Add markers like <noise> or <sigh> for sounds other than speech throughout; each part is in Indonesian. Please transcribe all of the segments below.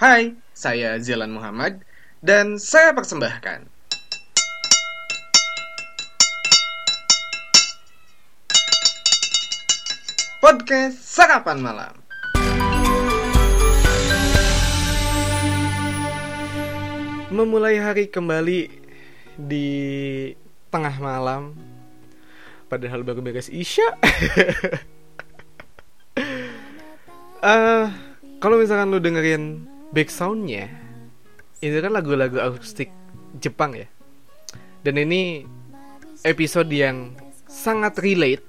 Hai, saya Zelan Muhammad dan saya persembahkan Podcast Sarapan Malam. Memulai hari kembali di tengah malam padahal baru beres Isya. <laughs> Eh, kalau misalkan lu dengerin back soundnya, kan lagu-lagu akustik Jepang ya. Dan ini episode yang sangat relate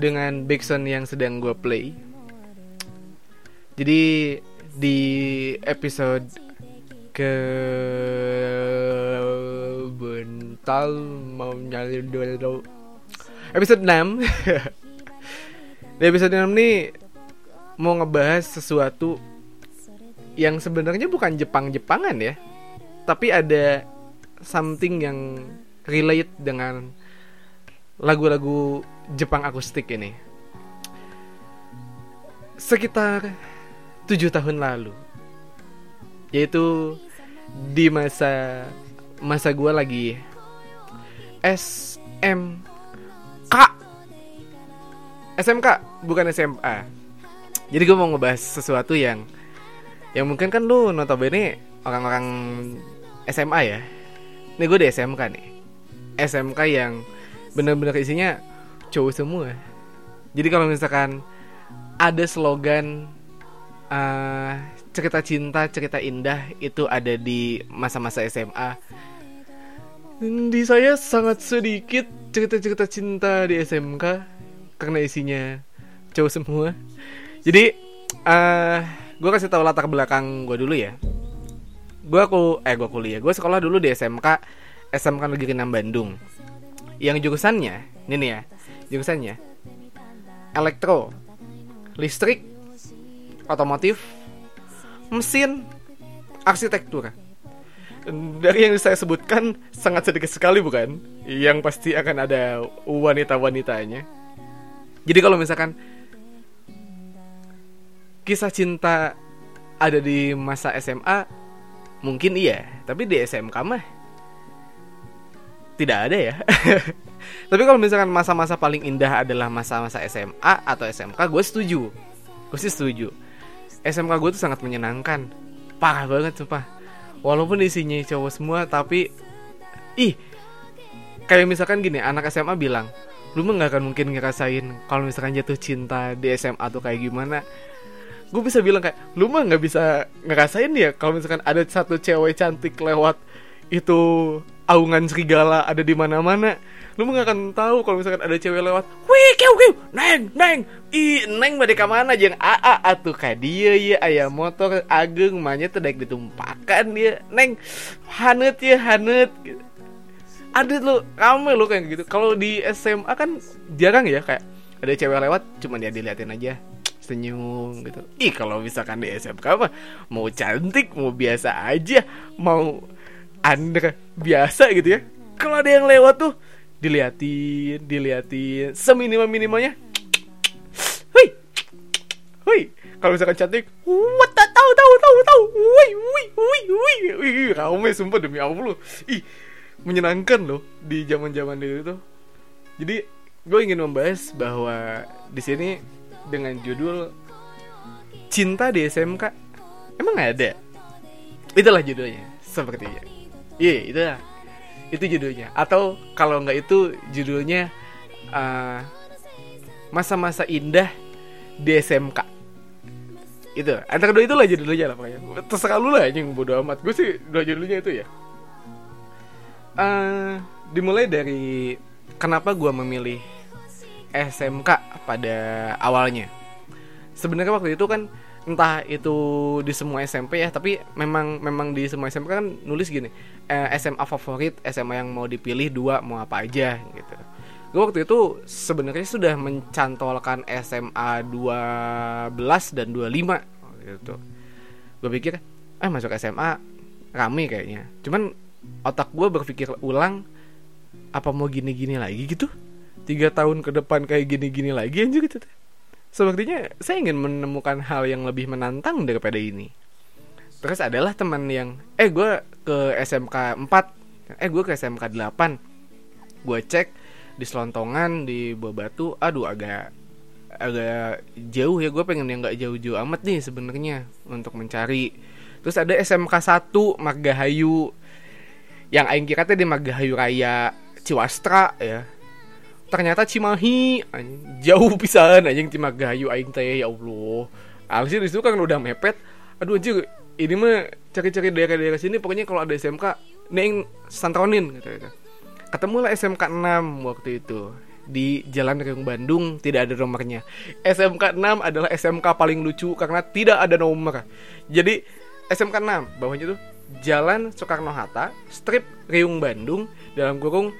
dengan backsound yang sedang gue play. Jadi di episode ke bental mau nyali dulu episode 6 <laughs> di episode 6 nih mau ngebahas sesuatu yang sebenarnya bukan Jepang-Jepangan ya. Tapi ada something yang relate dengan lagu-lagu Jepang akustik ini. Sekitar tujuh tahun lalu yaitu di masa masa gue lagi SMK SMK bukan SMA jadi gue mau ngebahas sesuatu yang yang mungkin kan lu notabene orang-orang SMA ya. Ini gue di SMK nih. SMK yang bener-bener isinya cowok semua. Jadi kalau misalkan ada slogan uh, cerita cinta cerita indah itu ada di masa-masa SMA di saya sangat sedikit cerita-cerita cinta di SMK karena isinya cowok semua. Jadi uh, gue kasih tahu latar belakang gue dulu ya. Gue aku eh gue kuliah. Gue sekolah dulu di SMK SMK Negeri 6 Bandung. Yang jurusannya ini nih ya jurusannya elektro listrik otomotif mesin arsitektur. Dari yang saya sebutkan sangat sedikit sekali bukan? Yang pasti akan ada wanita-wanitanya. Jadi kalau misalkan kisah cinta ada di masa SMA mungkin iya tapi di SMK mah tidak ada ya. <laughs> Tapi kalau misalkan masa-masa paling indah adalah masa-masa SMA atau SMK gue setuju. Gue sih setuju. SMK gue tuh sangat menyenangkan. Parah banget sumpah. Walaupun isinya cowok semua tapi ih kayak misalkan gini anak SMA bilang lu mah nggak akan mungkin ngerasain kalau misalkan jatuh cinta di SMA tuh kayak gimana gue bisa bilang kayak lu mah nggak bisa ngerasain ya kalau misalkan ada satu cewek cantik lewat itu aungan serigala ada di mana-mana. Lu mah gak akan tahu kalau misalkan ada cewek lewat wih kiu kiu neng neng i neng bade mana jeng? Aa atuh ka dia ya ayam motor ageng manya tuh daik ditumpakan dia neng hanet ya hanet ada lu rame lu kayak gitu. Kalau di SMA kan jarang ya kayak ada cewek lewat cuman dia diliatin aja senyum gitu. Ih kalau misalkan di SMK mah mau cantik mau biasa aja mau anda biasa gitu ya. Kalau ada yang lewat tuh diliatin diliatin seminimal minimalnya. Hui hui kalau misalkan cantik what tahu tahu tahu tahu. Wui wui wui wui wih rame sumpah demi allah. Ih menyenangkan loh di zaman zaman itu. Jadi gue ingin membahas bahwa di sini dengan judul cinta di SMK emang ada? Itulah judulnya sepertinya iya yeah, itu itu judulnya. Atau kalau nggak itu judulnya masa masa-masa indah di SMK itu antara dua itulah judulnya lah pokoknya. Terserah lu lah yang bodo amat. Gue sih dua judulnya itu ya. Uh, dimulai dari kenapa gue memilih SMK pada awalnya. Sebenarnya waktu itu kan entah itu di semua SMP ya tapi memang memang di semua SMP kan nulis gini eh, SMA favorit SMA yang mau dipilih dua mau apa aja gitu. Gue waktu itu sebenarnya sudah mencantolkan SMA 12 dan 25 gitu. Gue pikir eh masuk SMA rame kayaknya. Cuman otak gue berpikir ulang apa mau gini-gini lagi gitu tiga tahun ke depan kayak gini-gini lagi aja gitu Sepertinya saya ingin menemukan hal yang lebih menantang daripada ini. terus adalah teman yang eh gue ke SMK 4 eh gue ke SMK 8 gue cek di Selontongan di Buah Batu aduh agak agak jauh ya gue pengen yang nggak jauh-jauh amat nih sebenarnya untuk mencari. Terus ada SMK 1 Margahayu yang aing kira di Margahayu Raya Ciwastra ya ternyata Cimahi anjing, jauh pisan anjing di Margahayu aing teh ya Allah Alsir di situ kan udah mepet aduh anjir ini mah cari-cari daerah-daerah sini pokoknya kalau ada SMK neng santronin gitu, gitu. ketemulah SMK 6 waktu itu di Jalan Riung Bandung tidak ada nomornya. SMK 6 adalah SMK paling lucu karena tidak ada nomor. Jadi SMK 6 bawahnya tuh Jalan Soekarno Hatta, strip Riung Bandung dalam kurung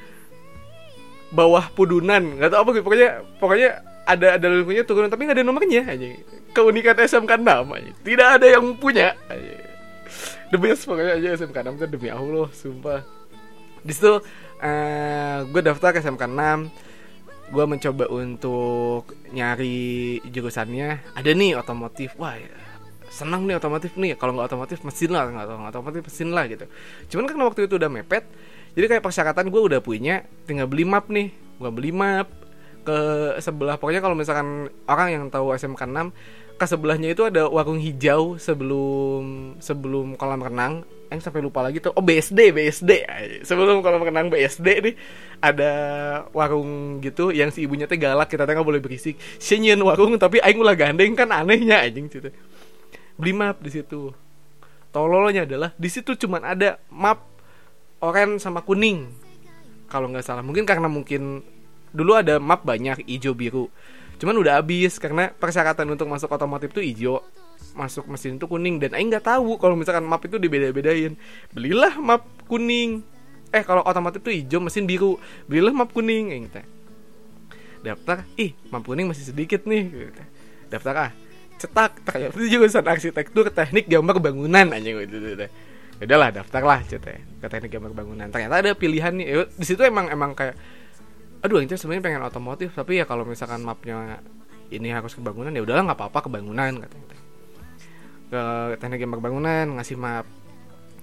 bawah Pudunan. Gak tau apa gitu. Pokoknya pokoknya ada ada logonya turun tapi nggak ada nomornya aja. Keunikan SMK 6 aja. Tidak ada yang punya aja. The best pokoknya aja SMK 6 tuh demi Allah, sumpah. Di situ uh, gue daftar ke SMK 6 gue mencoba untuk nyari jurusannya ada nih otomotif wah senang nih otomotif nih kalau nggak otomotif mesin lah nggak otomotif mesin lah gitu cuman kan waktu itu udah mepet jadi kayak persyaratan gue udah punya tinggal beli map nih. Gue beli map ke sebelah. Pokoknya kalau misalkan orang yang tahu SMK 6 ke sebelahnya itu ada warung hijau sebelum sebelum kolam renang. Yang sampai lupa lagi tuh. Oh BSD BSD sebelum kolam renang BSD nih ada warung gitu yang si ibunya teh galak. Kita teh nggak boleh berisik. Senyen warung tapi aing ulah gandeng kan anehnya anjing gitu beli map di situ. Tololnya adalah di situ cuman ada map oranye sama kuning. Kalau nggak salah. Mungkin karena mungkin dulu ada map banyak hijau biru. Cuman udah habis karena persyaratan untuk masuk otomotif tuh hijau. Masuk mesin itu kuning. Dan aing nggak tahu kalau misalkan map itu dibeda-bedain. Belilah map kuning. Eh kalau otomotif tuh hijau mesin biru. Belilah map kuning yang teh. Daftar ih map kuning masih sedikit nih. Daftar ah cetak. Ternyata jurusan arsitektur teknik gambar bangunan aja gitu, gitu, gitu. Udahlah daftarlah cetek ke teknik gambar bangunan. Ternyata ada pilihan nih. Eh, di situ emang emang kayak aduh ini sebenarnya pengen otomotif tapi ya kalau misalkan mapnya ini harus ke bangunan ya udahlah nggak apa-apa ke bangunan katanya ke teknik gambar bangunan ngasih map.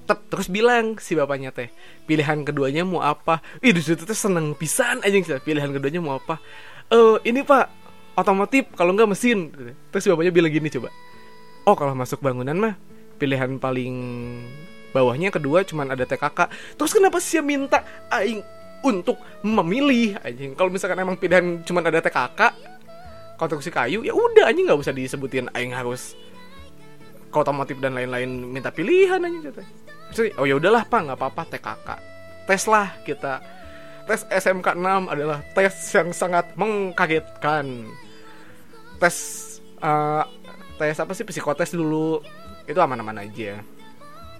Tep, terus bilang si bapaknya teh pilihan keduanya mau apa? Ih di situ teh seneng pisan aja sih pilihan keduanya mau apa? Eh ini pak otomotif kalau nggak mesin terus si bapaknya bilang gini coba oh kalau masuk bangunan mah pilihan paling bawahnya kedua cuman ada TKK terus kenapa sih minta aing untuk memilih? Aja kalau misalkan emang pilihan cuman ada TKK konstruksi kayu ya udah aja nggak usah disebutin aing harus ke otomotif dan lain-lain minta pilihan gitu Maksudnya, oh ya udahlah pak nggak apa-apa TKK tes lah kita. Tes SMK 6 adalah tes yang sangat mengkagetkan. Tes uh, tes apa sih? Psikotes dulu. Itu aman-aman aja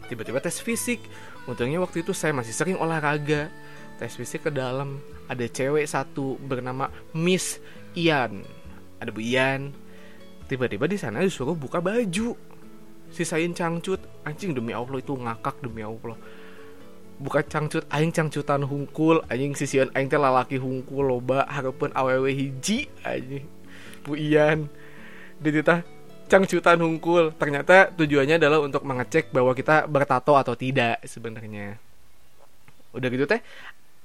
tiba-tiba tes fisik. Untungnya waktu itu saya masih sering olahraga. Tes fisik ke dalam. Ada cewek satu bernama Miss Ian. Ada Bu Ian. Tiba-tiba di sana disuruh buka baju. Sisain cangcut. Anjing demi allah itu ngakak demi allah. Buka cangcut aing cangcutan hungkul. Anjing sisian aing teh lalaki hungkul loba. Harapan awewe hiji anjing. Bu Ian. Dititah cangcutan hungkul ternyata tujuannya adalah untuk mengecek bahwa kita bertato atau tidak sebenarnya. Udah gitu teh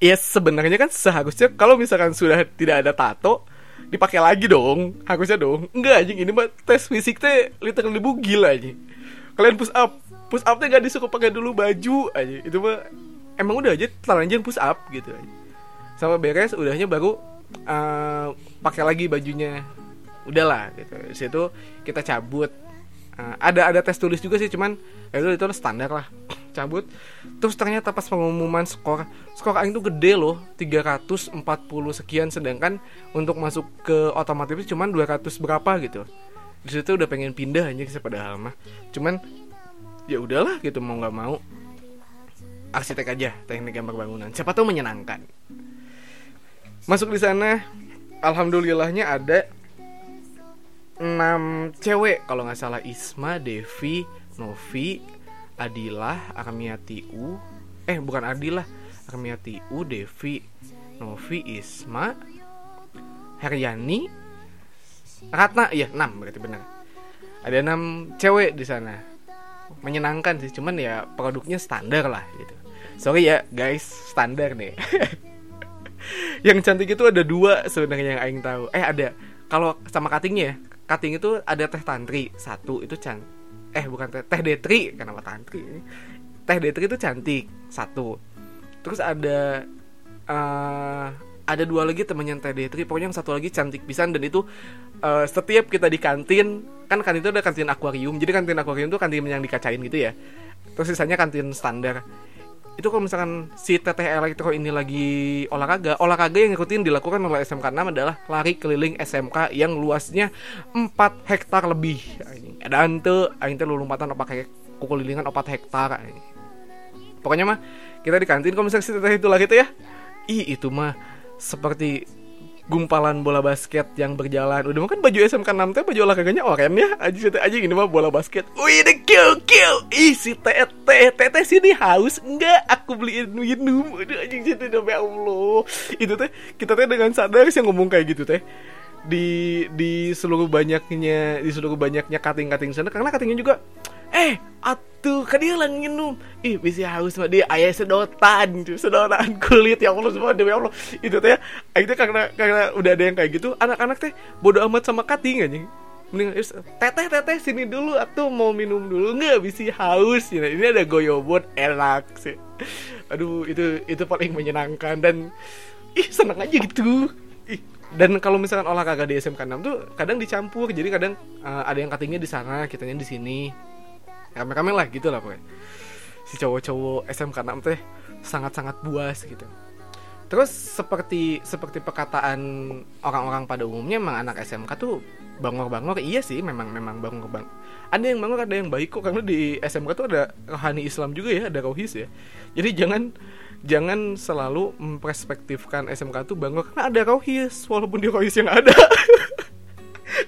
ya sebenarnya kan seharusnya kalau misalkan sudah tidak ada tato dipakai lagi dong. Harusnya dong. Enggak anjing. Ini mah tes fisik teh literally bugil aja kalian push up. Push up teh gak disuruh pakai dulu baju aja itu mah emang udah aja telanjang push up gitu aja sama beres udahnya baru uh, pakai lagi bajunya udahlah gitu. Situ kita cabut. Uh, ada ada tes tulis juga sih cuman ya itu itu standar lah. <clears throat> Cabut. Terus ternyata pas pengumuman skor skor aing tuh gede loh 340 sekian sedangkan untuk masuk ke otomotif cuma 200 berapa gitu. Di situ udah pengen pindah aja sih padahal mah. Cuman ya udahlah gitu mau nggak mau arsitek aja teknik gambar bangunan siapa tahu menyenangkan. Masuk di sana alhamdulillahnya ada enam cewek. Kalau nggak salah Isma Devi Novi Adilah Armiati U. Eh bukan Adilah. Armiati U Devi Novi Isma Heryani Ratna. Iya enam berarti benar. Ada enam cewek di sana. Menyenangkan sih cuman ya produknya standar lah gitu. Sorry ya guys standar nih. <laughs> Yang cantik itu ada dua sebenarnya yang aing tahu. Eh ada. Kalau sama cuttingnya ya cutting itu ada teh tantri satu itu can eh bukan teh teh detri kenapa tantri teh detri itu cantik satu. Terus ada uh, ada dua lagi temennya teh detri pokoknya yang satu lagi cantik pisan dan itu uh, setiap kita di kantin kan kan itu ada kantin akuarium jadi kantin akuarium itu kantin yang dikacain gitu ya. Terus sisanya kantin standar itu kalau misalkan si teteh elektro ini lagi olahraga olahraga yang ngikutin dilakukan oleh SMK 6 adalah lari keliling SMK yang luasnya 4 hektar lebih. Ada ante aing teh lompatan pakai kukulilingan 4 hektar pokoknya mah kita di kantin kalau misalnya si teteh itu lagi tuh ya. Ih itu mah seperti gumpalan bola basket yang berjalan. Udah makan baju SMK 6 teh baju olahraganya oren ya. Aji aja gini mah bola basket. Wih, the kill kill. Ih, si tete sini haus enggak? Aku beliin minum. Aduh anjing situ demi Allah. Itu teh kita teh dengan sadar sih ngomong kayak gitu teh di di seluruh banyaknya di seluruh banyaknya cutting cutting sana karena cuttingnya juga eh atuh kan dia lang minum ih bisa haus mah dia. Ayah sedotan tuh sedotan kulit ya Allah semua demi Allah. Itu teh itu karena karena udah ada yang kayak gitu anak-anak teh bodo amat sama cutting aja mending teteh teteh sini dulu atau mau minum dulu. Nggak bisa haus ya ini ada goyobot enak sih. Aduh itu itu paling menyenangkan. Dan ih seneng aja gitu. Ih dan kalau misalkan olahraga di SMK 6 tuh kadang dicampur. Jadi kadang uh, ada yang cuttingnya di sana kitanya di sini kami-kami lah gitu lah pokoknya. Si cowok-cowok SMK 6 teh sangat-sangat buas gitu. Terus seperti seperti perkataan orang-orang pada umumnya emang anak SMK tuh bangor-bangor. Iya sih memang memang bangor bang ada yang bangor ada yang baik kok karena di SMK tuh ada rohani Islam juga ya ada rohis ya. Jadi jangan jangan selalu memperspektifkan SMK tuh bangor karena ada rohis walaupun di rohis yang ada <laughs>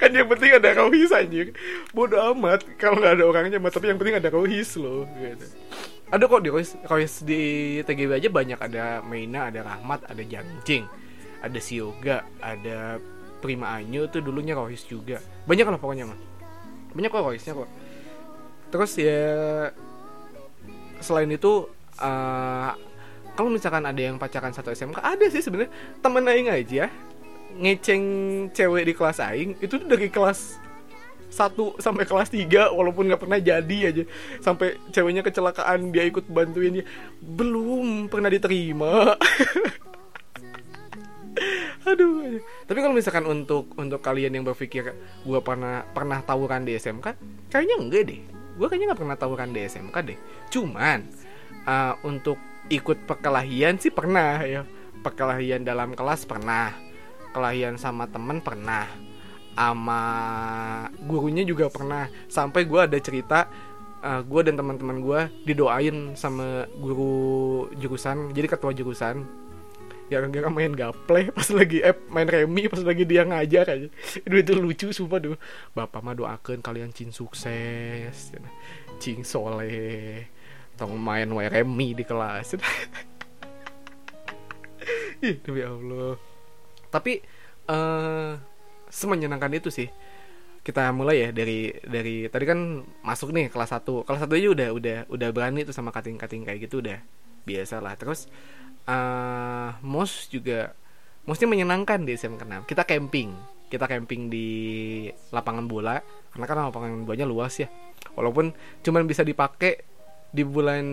kan yang penting ada rohis aja bodoh amat kalau nggak ada orangnya mah tapi yang penting ada rohis loh gitu. Ada kok di rohis rohis di TGB aja banyak. Ada Meina ada Rahmat ada Jangjing ada Sioga ada Prima Anyu tuh dulunya rohis juga. Banyak lah pokoknya mah banyak kok rohisnya kok. Terus ya selain itu uh, kalau misalkan ada yang pacaran satu SMK ada sih sebenarnya. Temen aing aja ngeceng cewek di kelas aing itu tuh dari kelas satu sampai kelas 3 walaupun nggak pernah jadi aja. Sampai ceweknya kecelakaan dia ikut bantuin dia. Belum pernah diterima. <laughs> Aduh. Tapi kalau misalkan untuk untuk kalian yang berpikir gue pernah pernah tawuran di SMK kayaknya enggak deh. Gue kayaknya nggak pernah tawuran di SMK deh. Cuman uh, untuk ikut perkelahian sih pernah ya. Perkelahian dalam kelas pernah kelahian sama temen pernah. Sama gurunya juga pernah. Sampai gue ada cerita uh, gue dan teman-teman gue didoain sama guru jurusan jadi ketua jurusan. Ya gara main gaple <laughs> pas lagi eh main remi pas lagi dia ngajar aja. Itu itu lucu sumpah dulu bapak mah doakan kalian cing sukses. Cing soleh. Tong main wae remi di kelas. <laughs> Ih demi allah tapi uh, semenyenangkan itu sih. Kita mulai ya dari dari tadi kan masuk nih kelas 1 kelas 1 aja udah udah udah berani tuh sama kating-kating kayak gitu udah biasa lah. Terus uh, mos juga mosnya menyenangkan di SMK 6 kita camping. Kita camping di lapangan bola. Karena kan lapangan bolanya luas ya. Walaupun cuman bisa dipakai di bulan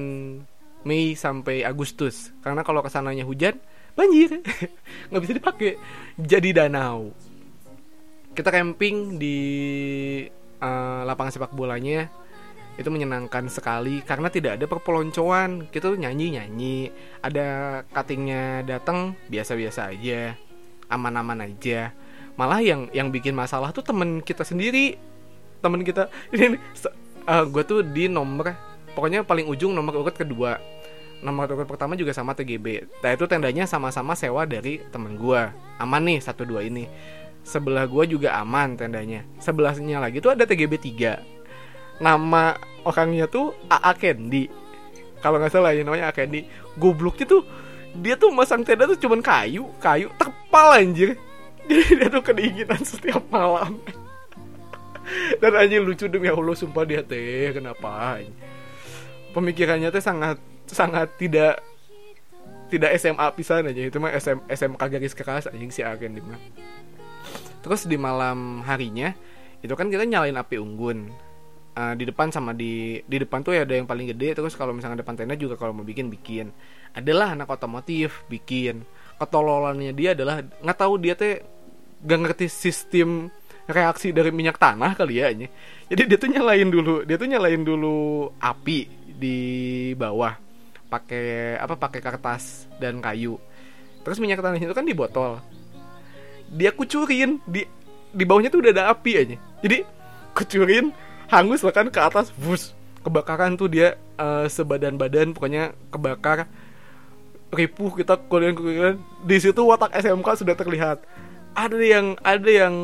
Mei sampai Agustus. Karena kalau ke sananya hujan banjir. <laughs> Nggak bisa dipakai. Jadi danau. Kita camping di uh, lapangan sepak bolanya. Itu menyenangkan sekali karena tidak ada perpeloncoan. Kita tuh nyanyi nyanyi ada cuttingnya datang biasa biasa aja. Aman-aman aja. Malah yang yang bikin masalah tuh temen kita sendiri. Temen kita. <laughs> Ini uh, gue tuh di nomor pokoknya paling ujung nomor urut kedua nomor urut pertama juga sama TGB. Nah itu tendanya sama-sama sewa dari temen gue. Aman nih satu dua ini. Sebelah gue juga aman tendanya. Sebelahnya lagi tuh ada TGB 3 Nama orangnya tuh AA Candy. Kalau nggak salah ya namanya AA Candy. Gobloknya tuh dia tuh masang tenda tuh cuman kayu, kayu terpal anjir. <laughs> Jadi dia tuh kedinginan setiap malam. <laughs> dan anjing lucu demi Allah sumpah dia teh kenapa pemikirannya teh sangat sangat tidak tidak SMA pisan aja. Itu mah SM, SMK garis keras anjing si Agen di terus di malam harinya itu kan kita nyalain api unggun. Uh, di depan sama di di depan tuh ya ada yang paling gede. Terus kalau misalnya depan tenda juga kalau mau bikin bikin. Adalah anak otomotif bikin. Ketololannya dia adalah nggak tahu dia teh gak ngerti sistem reaksi dari minyak tanah kali ya. Jadi dia tuh nyalain dulu, dia tuh nyalain dulu api di bawah pakai apa pakai kertas dan kayu. Terus minyak tanahnya itu kan di botol. Dia kucurin di di bawahnya tuh udah ada api aja. Jadi kucurin hangus bahkan ke atas, bus kebakaran tuh dia uh, sebadan-badan pokoknya kebakar ripuh kita kuliah kuliah di situ watak SMK sudah terlihat ada yang ada yang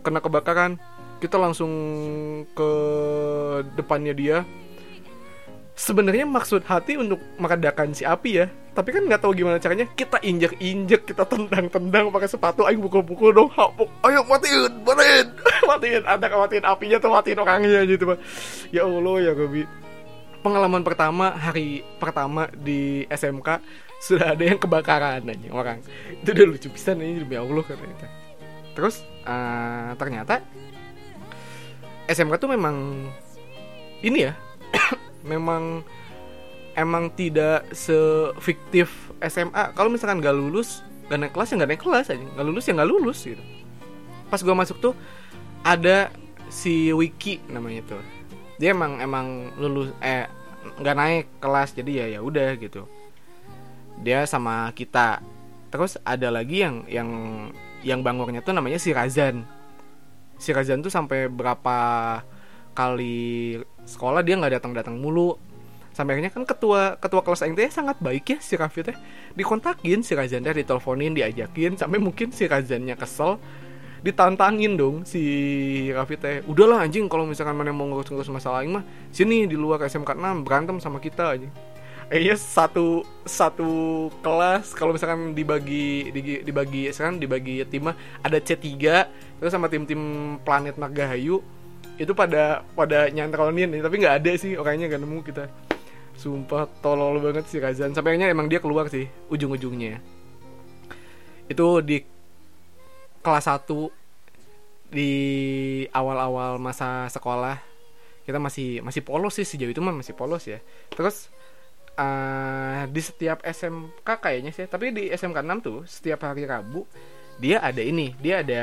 kena kebakaran kita langsung ke depannya dia sebenarnya maksud hati untuk meredakan si api ya. Tapi kan nggak tahu gimana caranya. Kita injek injek kita tendang tendang pakai sepatu ayo pukul pukul dong hapuk ayo matiin matiin. <laughs> Matiin ada matiin apinya tuh matiin orangnya gitu ya allah ya gobi. Pengalaman pertama hari pertama di SMK sudah ada yang kebakaran aja orang. Itu udah lucu pisan ini demi Allah katanya terus uh, ternyata SMK tuh memang ini ya memang emang tidak sefiktif SMA kalau misalkan gak lulus gak naik kelas ya gak naik kelas aja. Gak lulus ya gak lulus gitu. Pas gue masuk tuh ada si Wiki namanya tuh. Dia emang emang lulus eh nggak naik kelas jadi ya ya udah gitu. Dia sama kita. Terus ada lagi yang yang yang bangornya tuh namanya si Razan. Si Razan tuh sampai berapa kali sekolah dia nggak datang datang mulu. Sampai akhirnya kan ketua ketua kelas teh sangat baik ya si Raffi teh. Dikontakin si Razan teh diteleponin diajakin sampai mungkin si Razannya kesel ditantangin dong si Raffi teh. Udahlah anjing kalau misalkan mana mau ngurus-ngurus masalah ini mah sini di luar SMK 6 berantem sama kita aja. Kayaknya satu satu kelas kalau misalkan dibagi dibagi sekarang dibagi tim ada C3 terus sama tim-tim planet Margahayu itu pada pada nyantronin tapi nggak ada sih orangnya gak nemu kita. Sumpah tolol banget sih Razan. Sampai akhirnya emang dia keluar sih ujung-ujungnya. Itu di kelas 1 di awal-awal masa sekolah. Kita masih masih polos sih sejauh itu mah masih polos ya. Terus uh, di setiap SMK kayaknya sih tapi di SMK 6 tuh setiap hari Rabu dia ada ini dia ada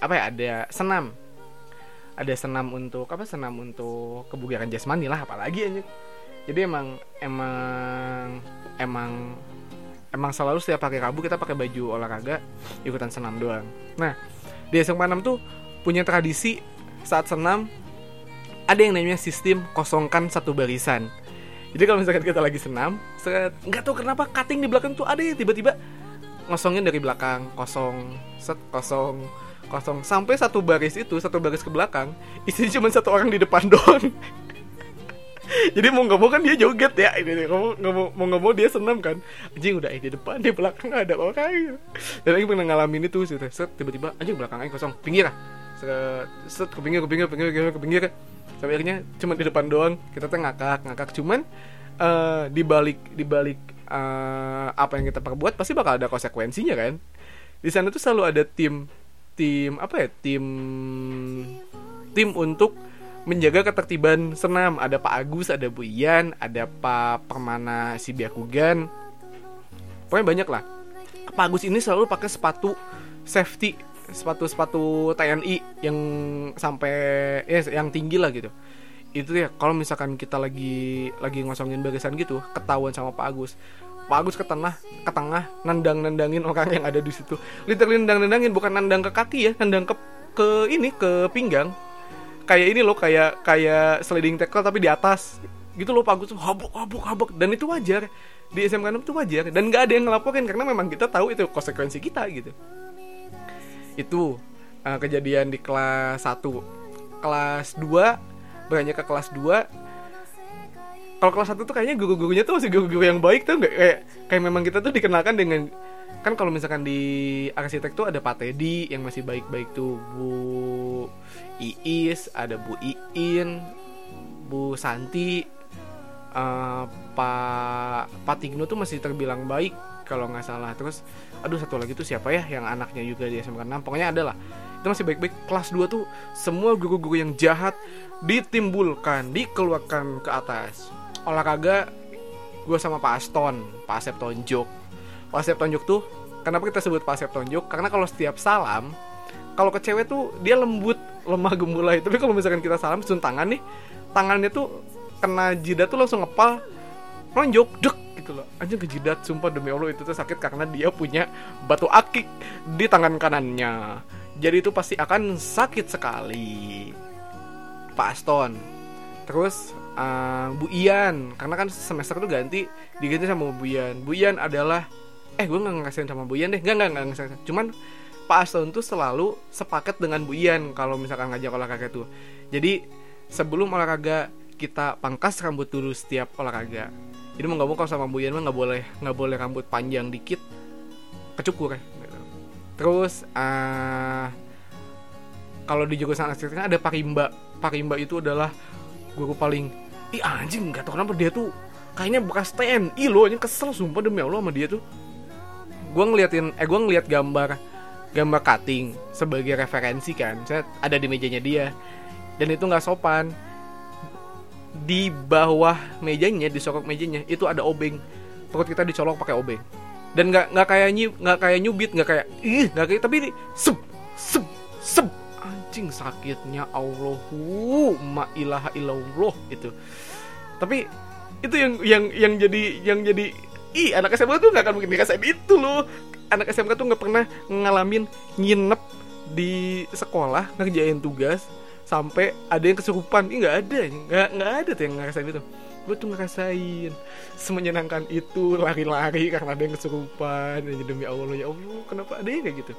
apa ya ada senam ada senam untuk apa senam untuk kebugaran jasmani lah apalagi aja jadi emang emang emang emang selalu setiap hari Rabu kita pakai baju olahraga ikutan senam doang. Nah di SMK 6 tuh punya tradisi saat senam ada yang namanya sistem kosongkan satu barisan. Jadi kalau misalkan kita lagi senam nggak tahu kenapa cutting di belakang tuh ada ya tiba-tiba ngosongin dari belakang kosong set kosong kosong. Sampai satu baris itu satu baris ke belakang isinya cuma satu orang di depan <laughs> doang. Jadi mau nggak mau kan dia joget ya. Ini mau nggak mau mau nggak mau dia senam kan. Anjing udah di depan di belakang ada orang. Dan lagi pernah ngalamin itu sih set tiba-tiba anjing belakangnya kosong. Pinggir ah set, set ke pinggir ke pinggir ke pinggir, ke pinggir sampai akhirnya cuma di depan doang. Kita tuh ngakak ngakak. Cuman uh, di balik di balik uh, apa yang kita perbuat pasti bakal ada konsekuensinya kan. Di sana tuh selalu ada tim tim apa ya tim tim untuk menjaga ketertiban senam. Ada Pak Agus ada Bu Ian ada Pak Permana Sibiakugan pokoknya banyak lah. Pak Agus ini selalu pakai sepatu safety sepatu-sepatu TNI yang sampai ya yang tinggi lah gitu. Itu ya kalau misalkan kita lagi lagi ngosongin barisan gitu ketahuan sama Pak Agus Pak Agus ke tengah ke tengah nendang nendangin orang yang ada di situ. Literally nendang nendangin bukan nendang ke kaki ya nendang ke ke ini ke pinggang. Kayak ini loh kayak kayak sliding tackle tapi di atas. Gitu loh Pak Agus. Habuk habuk habuk. Dan itu wajar. Di SMK 6 itu wajar. Dan nggak ada yang ngelaporin karena memang kita tahu itu konsekuensi kita gitu. Itu uh, kejadian di kelas 1 kelas 2 beranjak ke kelas 2 kalau kelas 1 tuh kayaknya guru-gurunya tuh masih guru-guru yang baik tuh nggak? Kayak kayak memang kita tuh dikenalkan dengan kan kalau misalkan di arsitek tuh ada Pak Teddy yang masih baik-baik tuh. Bu Iis ada Bu Iin Bu Santi uh, Pak Pak Tigno tuh masih terbilang baik kalau nggak salah. Terus aduh satu lagi tuh siapa ya? Yang anaknya juga di SMK 6 pokoknya adalah itu masih baik-baik. Kelas 2 tuh semua guru-guru yang jahat ditimbulkan dikeluarkan ke atas olahraga gue sama Pak Aston Pak Asep tonjok Pak Asep tonjok tuh kenapa kita sebut Pak Asep tonjok karena kalau setiap salam kalau ke cewek tuh dia lembut lemah gemulai tapi kalau misalkan kita salam sun tangan nih tangannya tuh kena jidat tuh langsung ngepal nonjok dek gitu loh. Aja ke jidat sumpah demi allah itu tuh sakit karena dia punya batu akik di tangan kanannya. Jadi itu pasti akan sakit sekali. Pak Aston. Terus uh, Bu Ian. Karena kan semester tuh ganti diganti sama Bu Ian. Bu Ian adalah eh gue nggak ngasihin sama Bu Ian deh. Nggak nggak nggak cuman Pak Aston tuh selalu sepaket dengan Bu Ian kalau misalkan ngajak olahraga tuh. Jadi sebelum olahraga kita pangkas rambut dulu setiap olahraga. Jadi mau nggak mau kalau sama Bu Ian mah nggak boleh nggak boleh rambut panjang dikit kecukur ya terus uh, kalau di jurusan arsitek ada Pak Rimba Pak Rimba itu adalah guru paling ih anjing nggak tau kenapa dia tuh kayaknya bekas TNI loh ini kesel sumpah demi Allah sama dia tuh. Gue ngeliatin eh gue ngeliat gambar gambar cutting sebagai referensi kan saya ada di mejanya dia. Dan itu nggak sopan. Di bawah mejanya di sokok mejanya itu ada obeng. Perut kita dicolok pakai obeng. Dan nggak nggak kayak nyubit nggak kayak ih nggak kayak tapi ini sep sep sep anjing sakitnya Allahu ma ilaha illallah itu tapi itu yang yang yang jadi yang jadi ih anak SMK tuh nggak akan mungkin dirasain itu loh. Anak SMK tuh nggak pernah ngalamin nginep di sekolah ngerjain tugas sampai ada yang kesurupan. Ini nggak ada nggak nggak ada tuh yang ngerasain itu. Gue tuh ngerasain semenyenangkan itu lari-lari karena ada yang kesurupan dan demi Allah ya Allah kenapa ada yang kayak gitu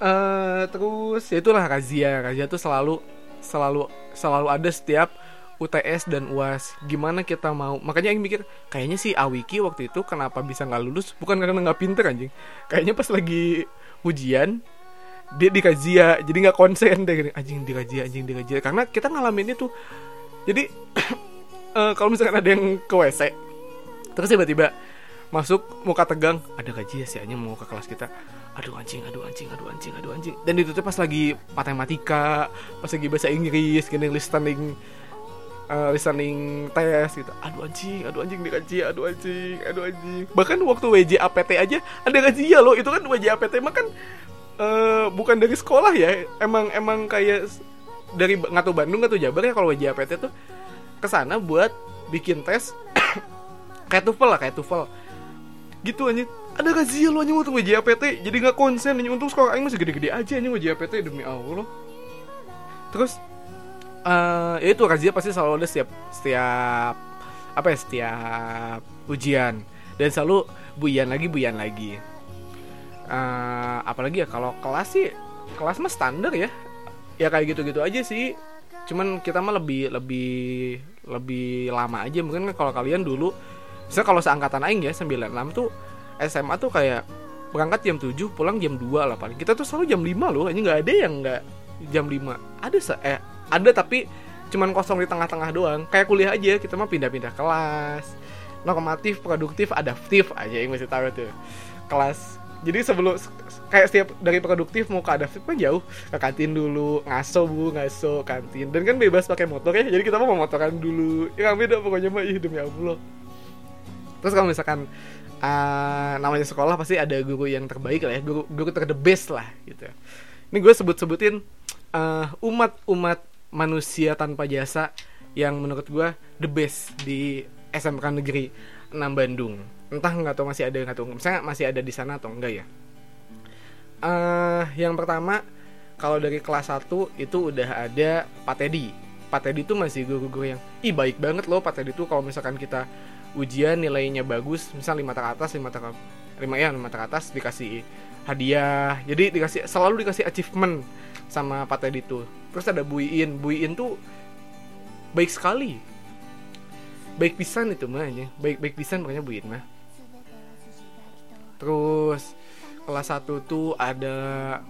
uh, terus ya itulah razia. Razia tuh selalu selalu selalu ada setiap UTS dan UAS gimana kita mau? Makanya yang mikir kayaknya sih Awiki waktu itu kenapa bisa nggak lulus? Bukan karena nggak pinter anjing. Kayaknya pas lagi ujian dia di razia jadi nggak konsen. Deh anjing di razia anjing di razia karena kita ngalamin itu jadi uh, <clears throat> kalau misalkan ada yang ke WC terus tiba-tiba masuk muka tegang ada gaji ya sih mau ke kelas kita aduh anjing aduh anjing aduh anjing aduh anjing. Dan itu tuh pas lagi matematika pas lagi bahasa Inggris gini listening uh, listening tes gitu. Aduh anjing aduh anjing dikaji aduh anjing aduh anjing. Bahkan waktu WJ APT aja ada gaji ya loh itu kan WJ APT mah kan uh, bukan dari sekolah ya. Emang emang kayak dari nggak tahu Bandung nggak tahu Jabar ya kalau WJ APT tuh ke sana buat bikin tes <coughs> kayak TOEFL lah kayak TOEFL gitu anjing. Ada gaji lo anjing untuk WJ APT jadi nggak konsen anjing. Untuk sekolah aing masih gede-gede aja anjing WJ APT demi Allah. Terus uh, ya itu razia pasti selalu ada setiap setiap apa ya setiap ujian. Dan selalu buian lagi buian lagi. Uh, apalagi ya kalau kelas sih kelas mah standar ya. Ya kayak gitu-gitu aja sih. Cuman kita mah lebih lebih lebih lama aja. Mungkin kalau kalian dulu misalnya kalau seangkatan aing ya 96 tuh SMA tuh kayak berangkat jam 7 pulang jam 2 lah paling. Kita tuh selalu jam 5 loh ini nggak ada yang nggak jam 5 ada se eh ada tapi cuman kosong di tengah-tengah doang. Kayak kuliah aja kita mah pindah-pindah kelas. Normatif produktif adaptif aja yang masih tahu tuh. Kelas. Jadi sebelum kayak setiap dari produktif mau ke adaptif kan jauh. Ke kantin dulu ngaso bu ngaso kantin. Dan kan bebas pakai motor ya jadi kita mau motoran dulu. Ya beda pokoknya mah. Ih demi allah terus kalau misalkan uh, namanya sekolah pasti ada guru yang terbaik lah ya guru guru best lah gitu ini gue sebut-sebutin uh, umat-umat manusia tanpa jasa yang menurut gue the best di SMK Negeri 6 Bandung. Entah nggak tahu masih ada nggak tahu, misalnya masih ada di sana atau enggak ya. Uh, yang pertama kalau dari kelas 1 itu udah ada Pak Teddy. Pak Teddy itu masih guru-guru yang ih baik banget loh Pak Teddy itu kalau misalkan kita ujian nilainya bagus, misal 5 teratas, 5 teratas, 5 ya 5 teratas dikasih hadiah. Jadi dikasih selalu dikasih achievement sama Pak Teddy tuh. Terus ada Buiin Buiin tuh baik sekali. Baik pisan itu mah ya baik baik pisan makanya Buiin mah terus kelas 1 tuh ada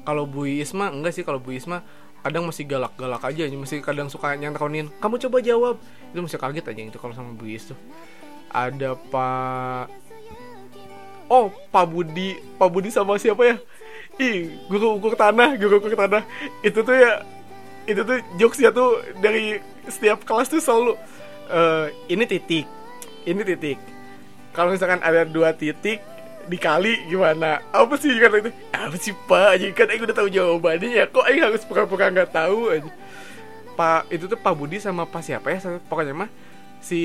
kalau Bu Isma enggak sih kalau Bu Isma kadang masih galak-galak aja masih kadang suka nyantronin kamu coba jawab. Itu masih kaget aja itu kalau sama Bu Is tuh ada Pak oh Pak Budi. Pak Budi sama siapa ya? Ih guru ukur tanah guru ukur tanah. Itu tuh ya itu tuh jokesnya tuh dari setiap kelas tuh selalu uh, ini titik ini titik. Kalau misalkan ada dua titik dikali gimana? Apa sih kata itu? Apa sih pak? Aja kan aku udah tahu jawabannya ya. Kok aku harus pura-pura nggak tahu aja pak itu tuh pak Budi sama pak siapa ya? Pokoknya mah si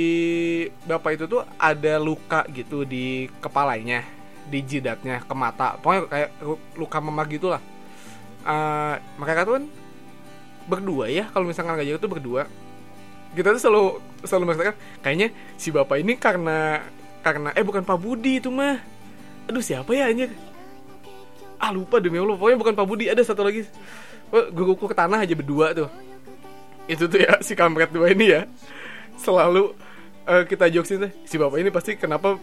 bapak itu tuh ada luka gitu di kepalanya di jidatnya ke mata. Pokoknya kayak luka memar gitulah. Uh, mereka tuh kan berdua ya kalau misalkan nggak jauh tuh berdua. Kita tuh selalu selalu mengatakan kayaknya si bapak ini karena karena eh bukan Pak Budi itu mah. Aduh siapa ya anjir? Ah lupa demi Allah pokoknya bukan Pak Budi ada satu lagi. Oh, guruku ke tanah aja berdua tuh. Itu tuh ya si kampret dua ini ya selalu uh, kita joksin tuh si bapak ini pasti kenapa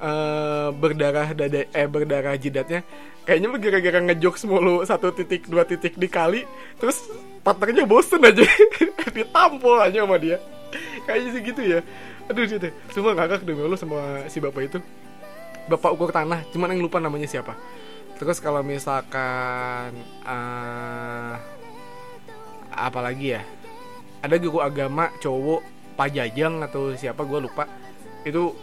uh, berdarah dada eh berdarah jidatnya. Kayaknya gara-gara ngejokes mulu satu titik dua titik dikali terus partnernya bosen aja. <laughs> Ditampol aja sama dia. Kayaknya sih gitu ya. Aduh gitu. Semua ngakak demi Allah sama si bapak itu. Bapak ukur tanah cuman yang lupa namanya siapa. Terus kalau misalkan uh, apa lagi ya? Ada guru agama cowok Pak Jajang atau siapa gue lupa. Itu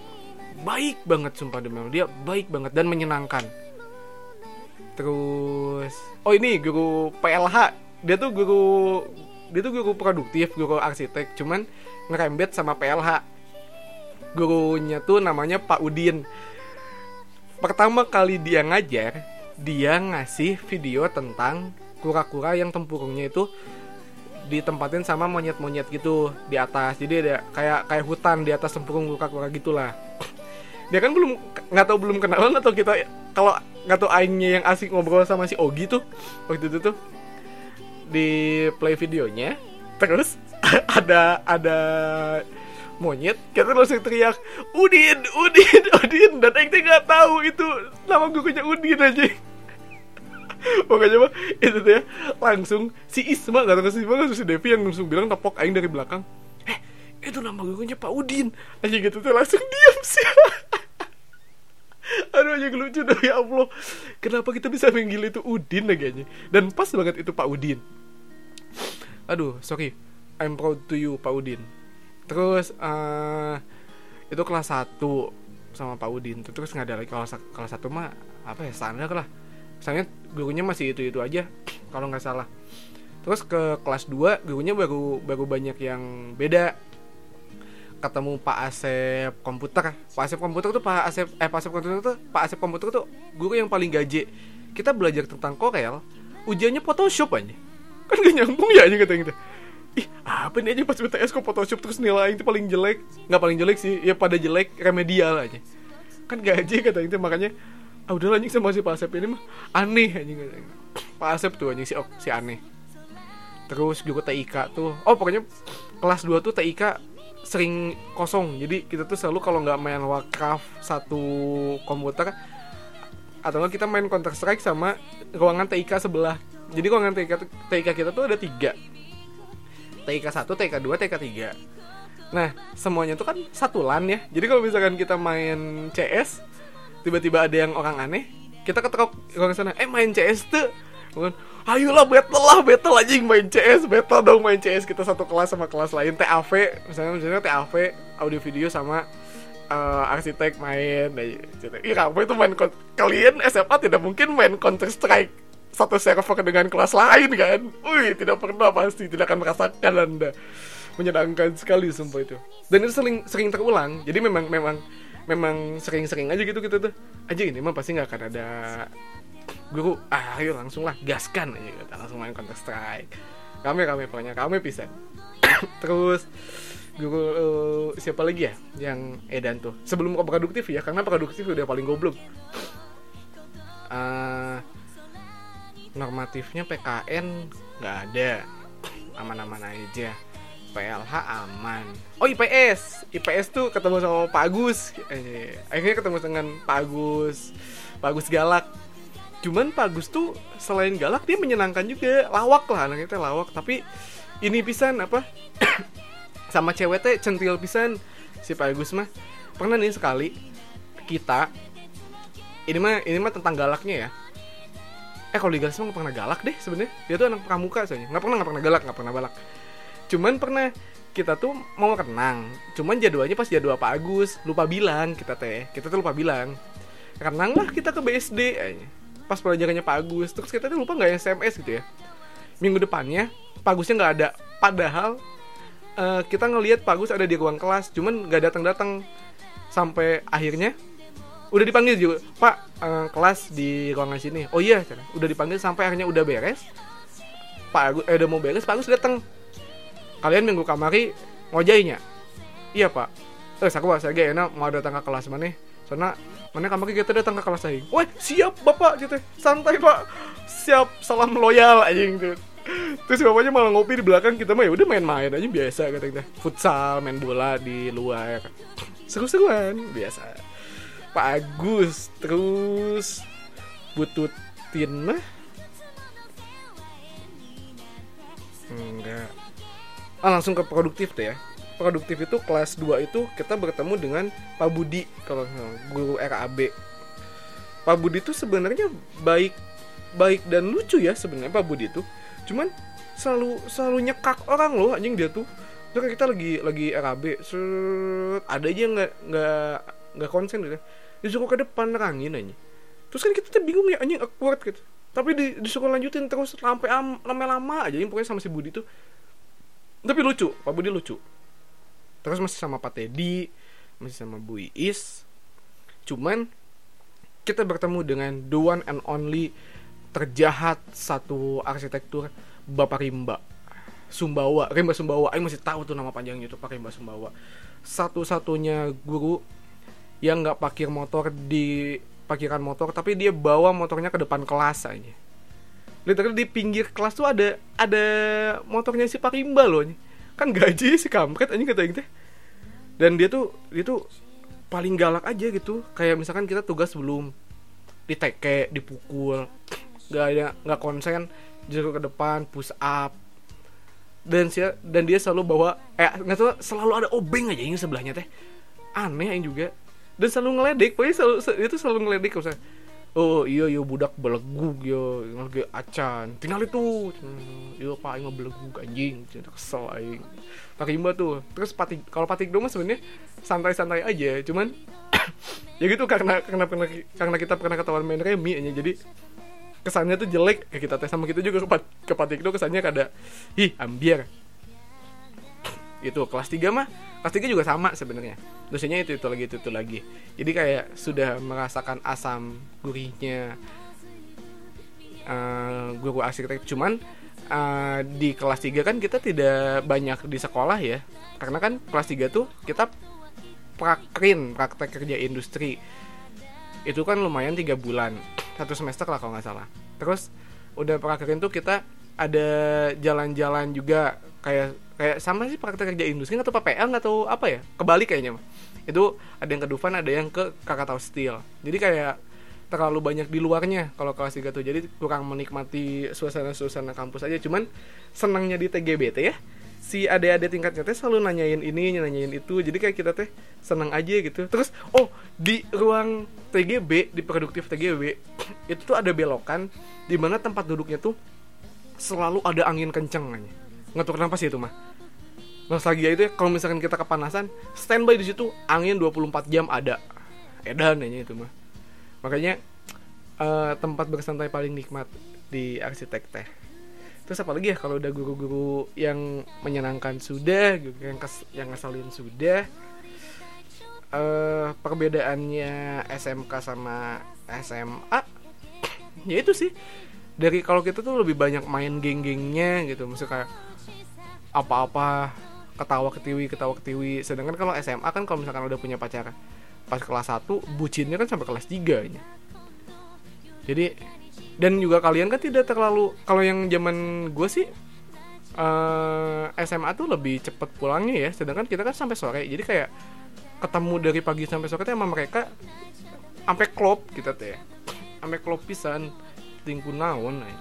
baik banget sumpah demi Allah. Dia baik banget dan menyenangkan. Terus oh ini guru PLH dia tuh guru dia tuh guru produktif guru arsitek. Cuman ngerembet sama PLH gurunya tuh namanya Pak Udin. Pertama kali dia ngajar dia ngasih video tentang kura-kura yang tempurungnya itu ditempatin sama monyet-monyet gitu di atas. Jadi ada kayak kayak hutan di atas tempurung kura-kura gitulah. <sniffs> Dia kan belum nggak tahu belum kenalan atau kita kalau nggak tahu aingnya yang asik ngobrol sama si Ogi tuh waktu itu tuh di play videonya terus <laughs> ada ada monyet kita langsung teriak Udin Udin Udin dan Aing nggak tahu itu nama gurunya Udin aja pokoknya mah itu tuh ya langsung si Isma nggak tahu si Isma si Devi yang langsung bilang tepok Aing dari belakang. Eh itu nama gurunya Pak Udin. Aja gitu tuh langsung diam sih. <laughs> Aduh aja lucu dong ya Allah. Kenapa kita bisa manggil itu Udin lagi aja? Dan pas banget itu Pak Udin. Aduh sorry. I'm proud to you Pak Udin. Terus uh, itu kelas 1 sama Pak Udin terus nggak ada lagi kelas kelas satu mah apa ya standar lah misalnya gurunya masih itu itu aja kalau nggak salah. Terus ke kelas 2 gurunya baru baru banyak yang beda. Ketemu Pak Asep komputer. Pak Asep komputer tuh Pak Asep eh Pak Asep komputer tuh Pak Asep komputer tuh guru yang paling gaje. Kita belajar tentang Corel ujiannya Photoshop aja kan gak nyambung ya aja kata gitu ih apa nih aja pas BTS kok Photoshop terus nilai itu paling jelek? Nggak paling jelek sih ya pada jelek remedial aja. Kan gaji kata itu makanya ah udah lanjut sama si Pak Asep ini mah aneh katanya Pak Asep tuh aja si oh, si aneh. Terus juga TIK tuh. Oh pokoknya kelas 2 tuh TIK sering kosong. Jadi kita tuh selalu kalau nggak main Warcraft satu komputer atau nggak kita main Counter Strike sama ruangan TIK sebelah. Jadi ruangan TIK TIK kita tuh ada tiga. TIK 1, TIK 2, TIK 3 Nah, semuanya tuh kan satu LAN ya. Jadi kalau misalkan kita main CS Tiba-tiba ada yang orang aneh Kita ketok orang sana Eh main CS tuh. Bukan, Ayolah battle lah battle aja yang main CS Battle dong main CS Kita satu kelas sama kelas lain TAV Misalnya misalnya TAV Audio video sama uh, arsitek main Iya apa itu main Kalian SMA tidak mungkin main Counter Strike satu server dengan kelas lain kan? Wih tidak pernah pasti tidak akan merasakan anda. Menyenangkan sekali sumpah itu. Dan itu sering sering terulang jadi memang memang memang sering-sering aja gitu gitu tuh. Aja ini mah pasti nggak akan ada guru. Ah ayo langsung lah gaskan aja kita langsung main counter strike. Kami kami pokoknya kami bisa <coughs> terus guru uh, siapa lagi ya yang edan tuh? Sebelum ke produktif ya karena produktif udah paling goblok. Uh, normatifnya PKN nggak ada. Aman-aman aja PLH aman. Oh IPS IPS tuh ketemu sama Pak Agus. Eh, akhirnya ketemu dengan Pak Agus. Pak Agus galak. Cuman Pak Agus tuh selain galak dia menyenangkan juga. Lawak lah anaknya teh lawak. Tapi ini pisan apa? <coughs> Sama cewek teh centil pisan. Si Pak Agus mah pernah nih sekali kita ini mah ini mah tentang galaknya ya. Eh kalau di Galas mah nggak pernah galak deh sebenarnya. Dia tuh anak pramuka soalnya. Nggak pernah nggak pernah galak nggak pernah balak cuman pernah kita tuh mau renang. Cuman jadwalnya pas jadwal Pak Agus lupa bilang kita teh. Kita tuh lupa bilang renang lah kita ke BSD pas pelajarannya Pak Agus. Terus kita tuh lupa nggak SMS gitu ya. Minggu depannya Pak Agusnya nggak ada. Padahal uh, kita ngelihat Pak Agus ada di ruang kelas cuman nggak datang datang sampai akhirnya udah dipanggil juga Pak uh, kelas di ruangan sini. Oh iya udah dipanggil sampai akhirnya udah beres. Pak Agus eh udah mau beres Pak Agus datang kalian minggu kamari ngojainya? Iya Pak. Terus aku saya gak enak mau datang ke kelas mana? Karena mana kamar kita datang ke kelas aing. Wah siap bapak gitu. Santai pak. Siap salam loyal aja gitu. Terus bapaknya malah ngopi di belakang kita mah ya udah main-main aja biasa katanya futsal main bola di luar. Seru-seruan biasa. Pak Agus terus bututin mah? Enggak ah langsung ke produktif deh ya produktif itu kelas 2 itu kita bertemu dengan Pak Budi kalau guru RAB. Pak Budi itu sebenarnya baik baik dan lucu ya sebenarnya Pak Budi itu. Cuman selalu selalu nyekak orang loh anjing dia tuh. Terus kita lagi lagi RAB, set, ada aja nggak nggak nggak konsen gitu. Disuruh ke depan nerangin aja. Terus kan kita tuh bingung ya anjing awkward gitu. Tapi di, disuruh lanjutin terus sampai lama-lama aja yang pokoknya sama si Budi tuh. Tapi lucu, Pak Budi lucu. Terus masih sama Pak Teddy masih sama Bu Iis. Cuman kita bertemu dengan the one and only terjahat satu arsitektur Bapak Rimba Sumbawa. Rimba Sumbawa Ayo masih tahu tuh nama panjangnya itu Pak Rimba Sumbawa. Satu-satunya guru yang nggak parkir motor di parkiran motor tapi dia bawa motornya ke depan kelas aja literally di pinggir kelas tuh ada ada motornya si Pak Rimba loh kan gaji si kampret aja kata teh dan dia tuh dia tuh paling galak aja gitu. Kayak misalkan kita tugas belum diteke dipukul nggak ada nggak konsen jago ke depan push up. Dan dia dan dia selalu bawa eh nggak tahu selalu ada obeng aja yang sebelahnya teh. Aneh yang juga. Dan selalu ngeledek pokoknya selalu itu selalu ngeledek misalnya oh iya iya budak belegug yo lagi acan tinggal itu. Iya pak aing belegug anjing. Kesel aing pakai imba tuh. Terus patik kalau patik dong sebenarnya santai-santai aja cuman <coughs> ya gitu karena karena karena, karena kita pernah ketahuan main remi aja jadi kesannya tuh jelek. Ke kita tes sama kita juga ke, ke patik dong kesannya kada ih ambiar itu kelas 3 mah kelas 3 juga sama sebenarnya. Dosennya itu itu lagi itu itu lagi. Jadi kayak sudah merasakan asam gurihnya uh, guru arsitek cuman uh, di kelas 3 kan kita tidak banyak di sekolah ya. Karena kan kelas 3 tuh kita prakrin praktek kerja industri. Itu kan lumayan tiga bulan satu semester lah kalau nggak salah. Terus udah prakrin tuh kita ada jalan-jalan juga kayak kayak sama sih praktek kerja industri atau PPL atau apa ya? Kebalik kayaknya itu ada yang ke Dufan ada yang ke Kakatau Steel. Jadi kayak terlalu banyak di luarnya kalau kelas 3 tuh. Jadi kurang menikmati suasana-suasana kampus aja. Cuman senangnya di TGBT ya si adik-adik tingkatnya teh selalu nanyain ini nanyain itu. Jadi kayak kita teh senang aja gitu. Terus oh di ruang TGB di produktif TGB <clears throat> itu tuh ada belokan di mana tempat duduknya tuh selalu ada angin kenceng nggak tahu kenapa sih itu mah nostalgia itu ya kalau misalkan kita kepanasan standby di situ angin 24 jam ada. Edan aja itu mah makanya uh, tempat bersantai paling nikmat di arsitek teh. Terus apa lagi ya kalau udah guru-guru yang menyenangkan sudah yang kes yang ngeselin sudah uh, perbedaannya SMK sama SMA ya itu sih. Dari kalau kita tuh lebih banyak main geng-gengnya gitu misalnya kayak apa-apa ketawa ketiwi ketawa ketiwi. Sedangkan kalau SMA kan kalau misalkan udah punya pacar pas kelas 1 bucinnya kan sampai kelas 3 nya jadi dan juga kalian kan tidak terlalu kalau yang zaman gue sih uh, eh, SMA tuh lebih cepet pulangnya ya. Sedangkan kita kan sampai sore. Jadi kayak ketemu dari pagi sampai sore sama mereka sampai klop kita teh. Ame klopisan tingku naon ay.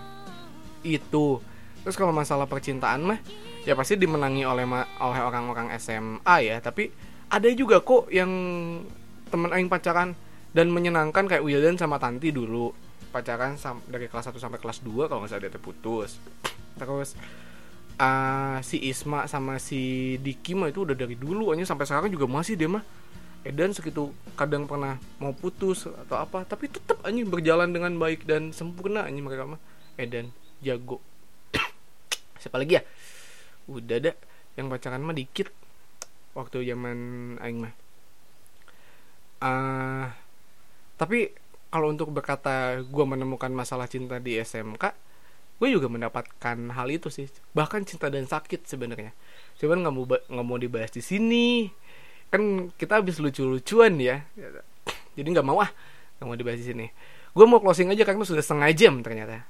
itu. Terus kalau masalah percintaan mah ya pasti dimenangi oleh oleh orang-orang SMA ya tapi ada juga kok yang temen aing pacaran dan menyenangkan kayak Wildan sama Tanti dulu. Pacaran dari kelas 1 sampai kelas 2 kalau nggak salah dia tuh putus. Terus ah, si Isma sama si Diki mah itu udah dari dulu aja sampai sekarang juga masih dia mah. Edan segitu kadang pernah mau putus atau apa tapi tetap anjing berjalan dengan baik dan sempurna anjing mereka mah. Edan jago. <coughs> Siapa lagi ya udah dah yang pacaran mah dikit. Waktu zaman aing mah. Ah tapi kalau untuk berkata gue menemukan masalah cinta di SMK gue juga mendapatkan hal itu sih. Bahkan cinta dan sakit sebenarnya. Cuman nggak mau nggak mau dibahas di sini. Kan kita habis lucu-lucuan ya. Jadi nggak mau ah nggak mau dibahas di sini. Gue mau closing aja karena sudah setengah jam ternyata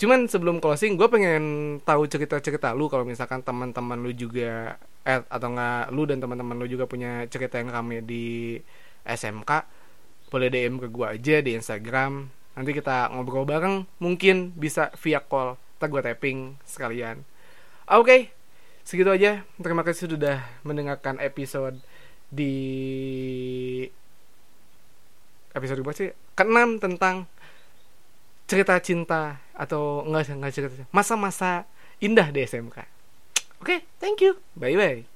cuman sebelum closing gue pengen tahu cerita-cerita lu kalau misalkan teman-teman lu juga eh atau enggak lu dan teman-teman lu juga punya cerita yang rame di SMK boleh DM ke gue aja di Instagram. Nanti kita ngobrol bareng mungkin bisa via call. Ntar gue tapping sekalian. Oke segitu aja. Terima kasih sudah mendengarkan episode di episode berapa sih? Keenam tentang cerita cinta atau enggak enggak cerita. Masa-masa indah di SMK oke thank you. Bye bye